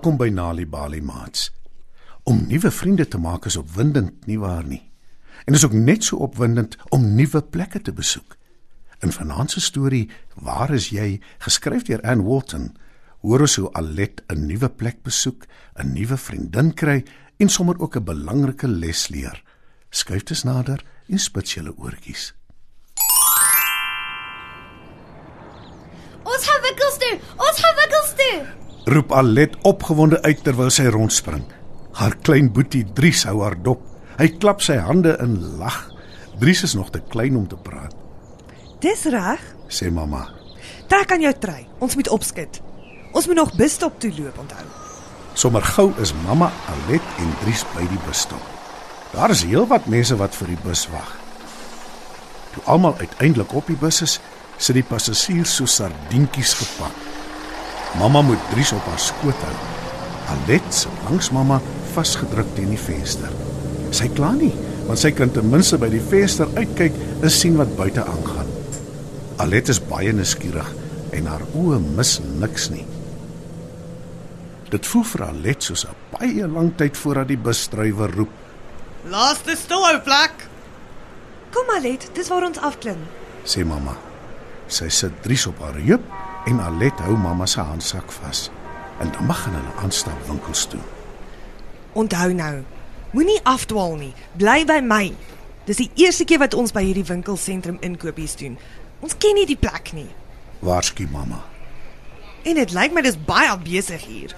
Welkom by Nali Bali Mats. Om nuwe vriende te maak is opwindend, nie waar nie? En is ook net so opwindend om nuwe plekke te besoek. In vanaand se storie, Waar is jy, geskryf deur Anne Walton, hoor ons hoe Alet 'n nuwe plek besoek, 'n nuwe vriendin kry en sommer ook 'n belangrike les leer. Skuif dit nader en spits julle oortjies. Ons gaan winkels toe. Ons gaan winkels toe. Roep Alet opgewonde uit terwyl sy rondspring. Haar klein boetie Dries hou haar dop. Hy klap sy hande in lag. Dries is nog te klein om te praat, Dis reg. sê mamma. Trek aan jou trui. Ons moet opskit. Ons moet nog busstop toe loop, onthou. Sommer gou is mamma Alet en Dries by die busstop. Daar is heelwat mense wat vir die bus wag. Toe almal uiteindelik op die bus is, sit die passasiers so sardientjies gepak. Mamma moet Dries op haar skoot hou. Alet sit langs mamma vasgedruk teen die venster. Sy kla nie, want sy kan ten minste by die venster uitkyk en sien wat buite aangaan. Alet is baie nuuskierig en haar oë mis niks nie. Dit voel vir Alet soos 'n baie lang tyd voordat die busdrywer roep. Laaste stilhouplek. Kom Alet, dis waar ons afklim. sê mamma. Sy sit Dries op haar heup en Alet hou mamma se handsak vas. En dan begin hulle aanstap winkels toe. Onthou nou, moenie afdwaal nie. Bly by my. Dis die eerste keer wat ons by hierdie winkelsentrum inkopies doen. Ons ken nie die plek nie. Waarsku mamma. En dit lyk my dis baie besig hier.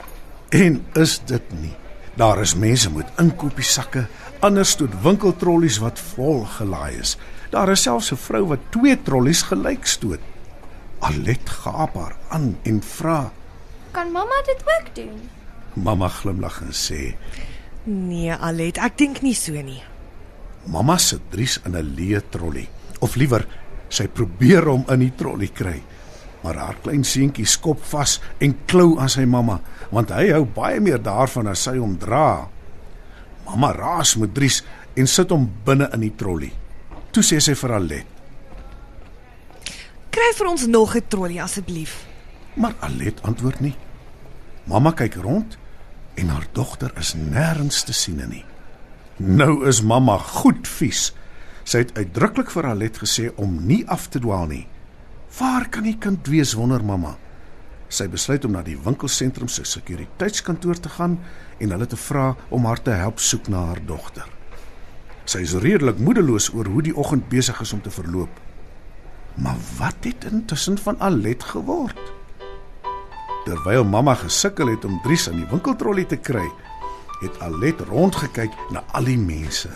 En is dit nie? Daar is mense met inkopiesakke, ander stoot winkeltrollies wat vol gelaai is. Daar is selfs 'n vrou wat twee trollies gelyk stoot. Alet gaap haar aan en vra. Kan mamma dit ook doen? Mamma glimlag en sê: Nee, Alet, ek dink nie so nie. Mamma sit Dries in 'n leë trolly, of liewer, sy probeer hom in die trolly kry. Maar haar klein seentjie skop vas en klou aan sy mamma, want hy hou baie meer daarvan as sy hom dra. Mamma raas met Dries en sit hom binne in die trolly. Toe sê sy vir Alet, Kry vir ons nog 'n trolly asseblief. maar Alet antwoord nie. Mamma kyk rond en haar dogter is nêrens te sien nie. Nou is mamma goed vies. Sy het uitdruklik vir Alet gesê om nie af te dwaal nie. Waar kan die kind wees wonder mamma? Sy besluit om na die winkelsentrum se sekuriteitskantoor te gaan en hulle te vra om haar te help soek na haar dogter. Sy is redelik moedeloos oor hoe die oggend besig is om te verloop. Maar wat het intussen van Alet geword? Terwyl mamma gesukkel het om Dries in die winkeltrollie te kry, het Alet rondgekyk na al die mense.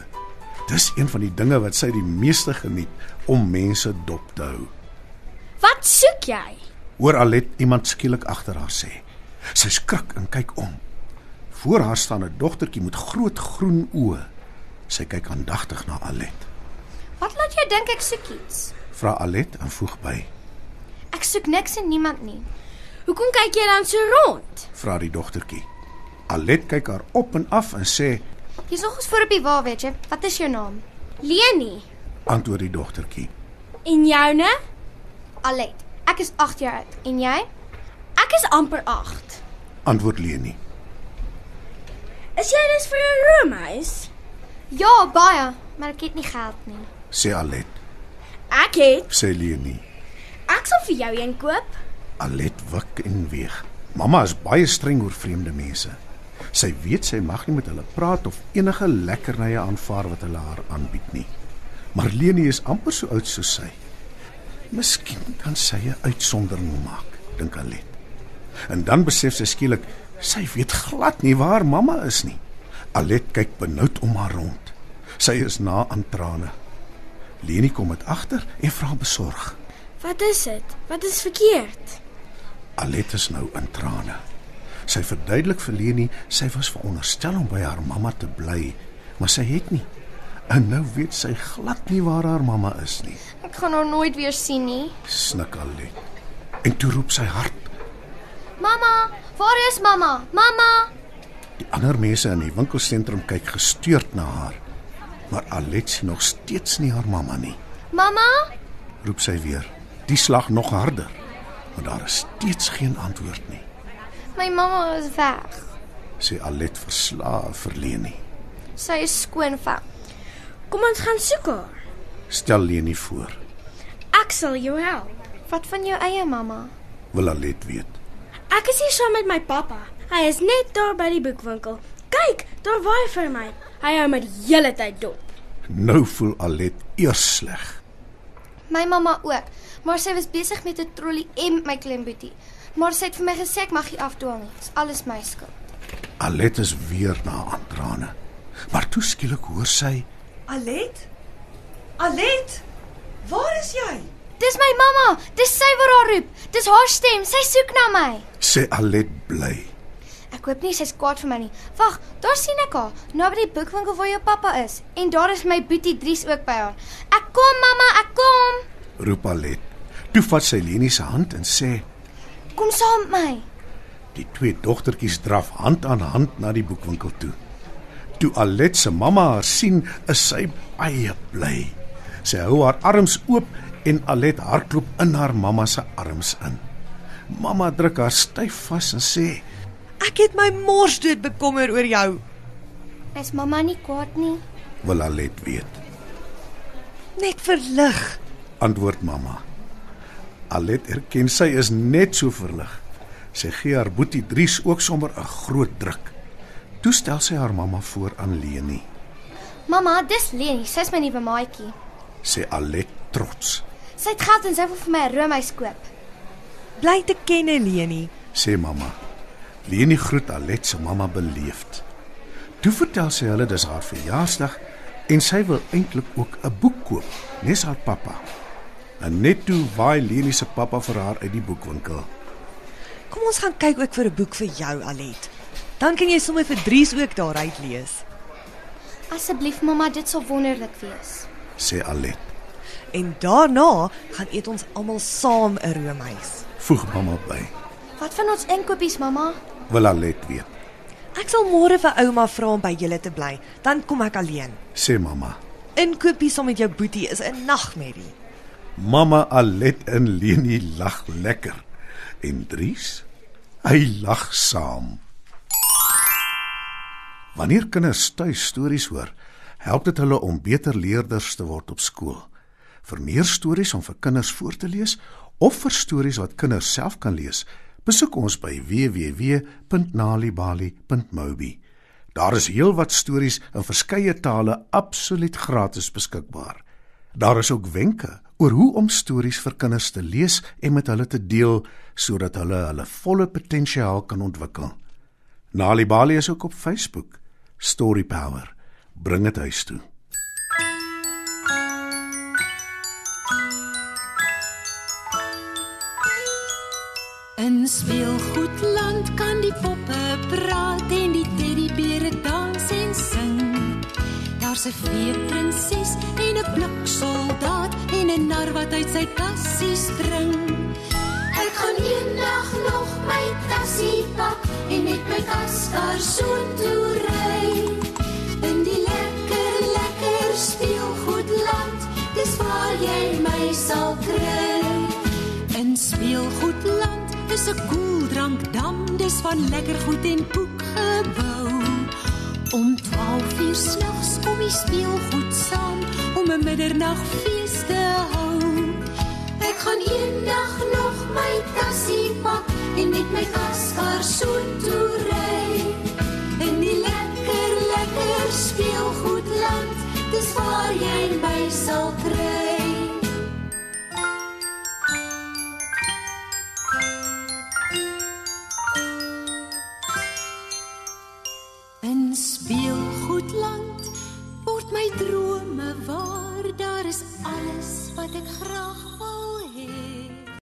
Dis een van die dinge wat sy die meeste geniet om mense dop te hou. Wat soek jy? Hoor Alet iemand skielik agter haar sê. Sy skrik en kyk om. Voor haar staan 'n dogtertjie met groot groen oë. Sy kyk aandagtig na Alet. Wat laat jou dink ek soek iets? Vra Alet en voeg by. Ek soek niks en niemand nie. Hoekom kyk jy dan so rond? Vra die dogtertjie. Alet kyk haar op en af en sê, Jy's nog eens voor op die wa, weet jy. Wat is jou naam? Leni. antwoord die dogtertjie. En joune? Alet. Ek is 8 jaar oud. En jy? Ek is amper 8. Antwoord Leni. Is jy dus vir 'n roomhuis? Ja, baie, maar ek het nie geld nie. Sê Alet. Ek het. Sê Leni. Ek sal vir jou een koop. Alet wik en weeg. Mamma is baie streng oor vreemde mense. Sy weet sy mag nie met hulle praat of enige lekkernye aanvaar wat hulle haar aanbied nie. Maar Leni is amper so oud soos sy. Miskien kan sy 'n uitsondering maak, dink Alet. En dan besef sy skielik sy weet glad nie waar mamma is nie. Alet kyk benoud om haar rond. Sy is na aan trane. Leni kom dit agter en vra besorg. Wat is dit? Wat is verkeerd? Alet is nou in trane. Sy verduidelik vir Leni sy was veronderstel om by haar mamma te bly, maar sy het nie. En nou weet sy glad nie waar haar mamma is nie. Ek gaan haar nooit weer sien nie. Snik Alet. En toe roep sy hard. Mamma, waar is mamma? Mamma! Die ander mense in die winkelsentrum kyk gestuurd na haar. Maar Alet sien nog steeds nie haar mamma nie. Mamma? Roep sy weer. Die slag nog harder. Maar daar is steeds geen antwoord nie. My mamma is weg. sê Alet verslae vir Leni. Sy is skoon van. Kom ons gaan soek haar. Stel Leni voor. Ek sal jou help. Wat van jou eie mamma? Wil Alet weet. Ek is hier saam met my pappa. Hy is net daar by die boekwinkel. Kyk, daar waai vir my. Hy hou my die hele tyd dop. Nou voel Alet eers sleg. My mamma ook, maar sy was besig met 'n trolly en my klein boetie. Maar sy het vir my gesê ek mag nie afdwaal nie. Dis alles my skuld. Alet is weer na aan trane. Maar toe skielik hoor sy Alet? Alet? Waar is jy? Dis my mamma. Dis sy wat haar roep. Dis haar stem. Sy soek na my. sê Alet bly. Ek hoop nie sy's kwaad vir my nie. Wag, daar sien ek haar, naby die boekwinkel waar jou pappa is. En daar is my boetie Dries ook by haar. Ek kom mamma, ek kom. Roep Alet. Toe vat sy Leni se hand en sê Kom saam met my. Die twee dogtertjies draf hand aan hand na die boekwinkel toe. Toe Alet se mamma haar sien, is sy baie bly. Sy hou haar arms oop en Alet hardloop in haar mamma se arms in. Mamma druk haar styf vas en sê: Ek het my mors dood bekommer oor jou. Is mamma nie kwaad nie? "Wil Alet weet?" Net verlig. Antwoord mamma. Alet erken sy is net so verlig. Sy gee haar boetie Dries ook sommer 'n groot druk. Toe stel sy haar mamma voor aan Leni, Mamma, dis Leni, sy's my nuwe maatjie. sê Alet trots. Sy het geld en sy wil vir my 'n roomys koop. Bly te ken, Leni. sê mamma. Leni groet Alet se mamma beleefd. Toe vertel sy hulle dis haar verjaarsdag en sy wil eintlik ook 'n boek koop, nes haar pappa. En net toe waai Leni se pappa vir haar uit die boekwinkel. Kom ons gaan kyk ook vir 'n boek vir jou, Alet. Dan kan jy sommer vir Dries ook daaruit lees. Asseblief mamma, dit sal wonderlik wees. sê Alet. En daarna gaan eet ons almal saam 'n roomys. Voeg mamma by. Wat van ons inkopies, mamma? Wil Alet weet, Ek sal môre vir ouma vra om by julle te bly. Dan kom ek alleen. sê mamma. Inkopies saam met jou boetie is 'n nagmerrie. Mamma Alet en Leni lag lekker. En Dries, hy lag saam. Wanneer kinders tuis stories hoor, help dit hulle om beter leerders te word op skool. Vir meer stories om vir kinders voor te lees of vir stories wat kinders self kan lees, besoek ons by www.nalibali.mobi. Daar is heelwat stories in verskeie tale absoluut gratis beskikbaar. Daar is ook wenke oor hoe om stories vir kinders te lees en met hulle te deel sodat hulle hulle volle potensiaal kan ontwikkel. Nalibali is ook op Facebook. Story Power. Bring dit huis toe. In speelgoedland kan die poppe praat en die teddybeere dans en sing. Daar's 'n feeprinses en 'n bliksoldaat en 'n nar wat uit sy kassie spring. Ek gaan eendag nog my tassie pak en met my kaskar soontoe ry. In die lekker lekker speelgoedland, dis waar jy my sal kry. In speelgoedland Dis 'n koeldrankdam, dis van lekker goed en koek gebou. Om 12 uur snags kom die speelgoed saam om 'n middernagfees te hou. Ek gaan eendag nog my tassie pak en met my kaskar soen toe ry. In die lekker lekker speelgoedland, dis waar jy my sal kry.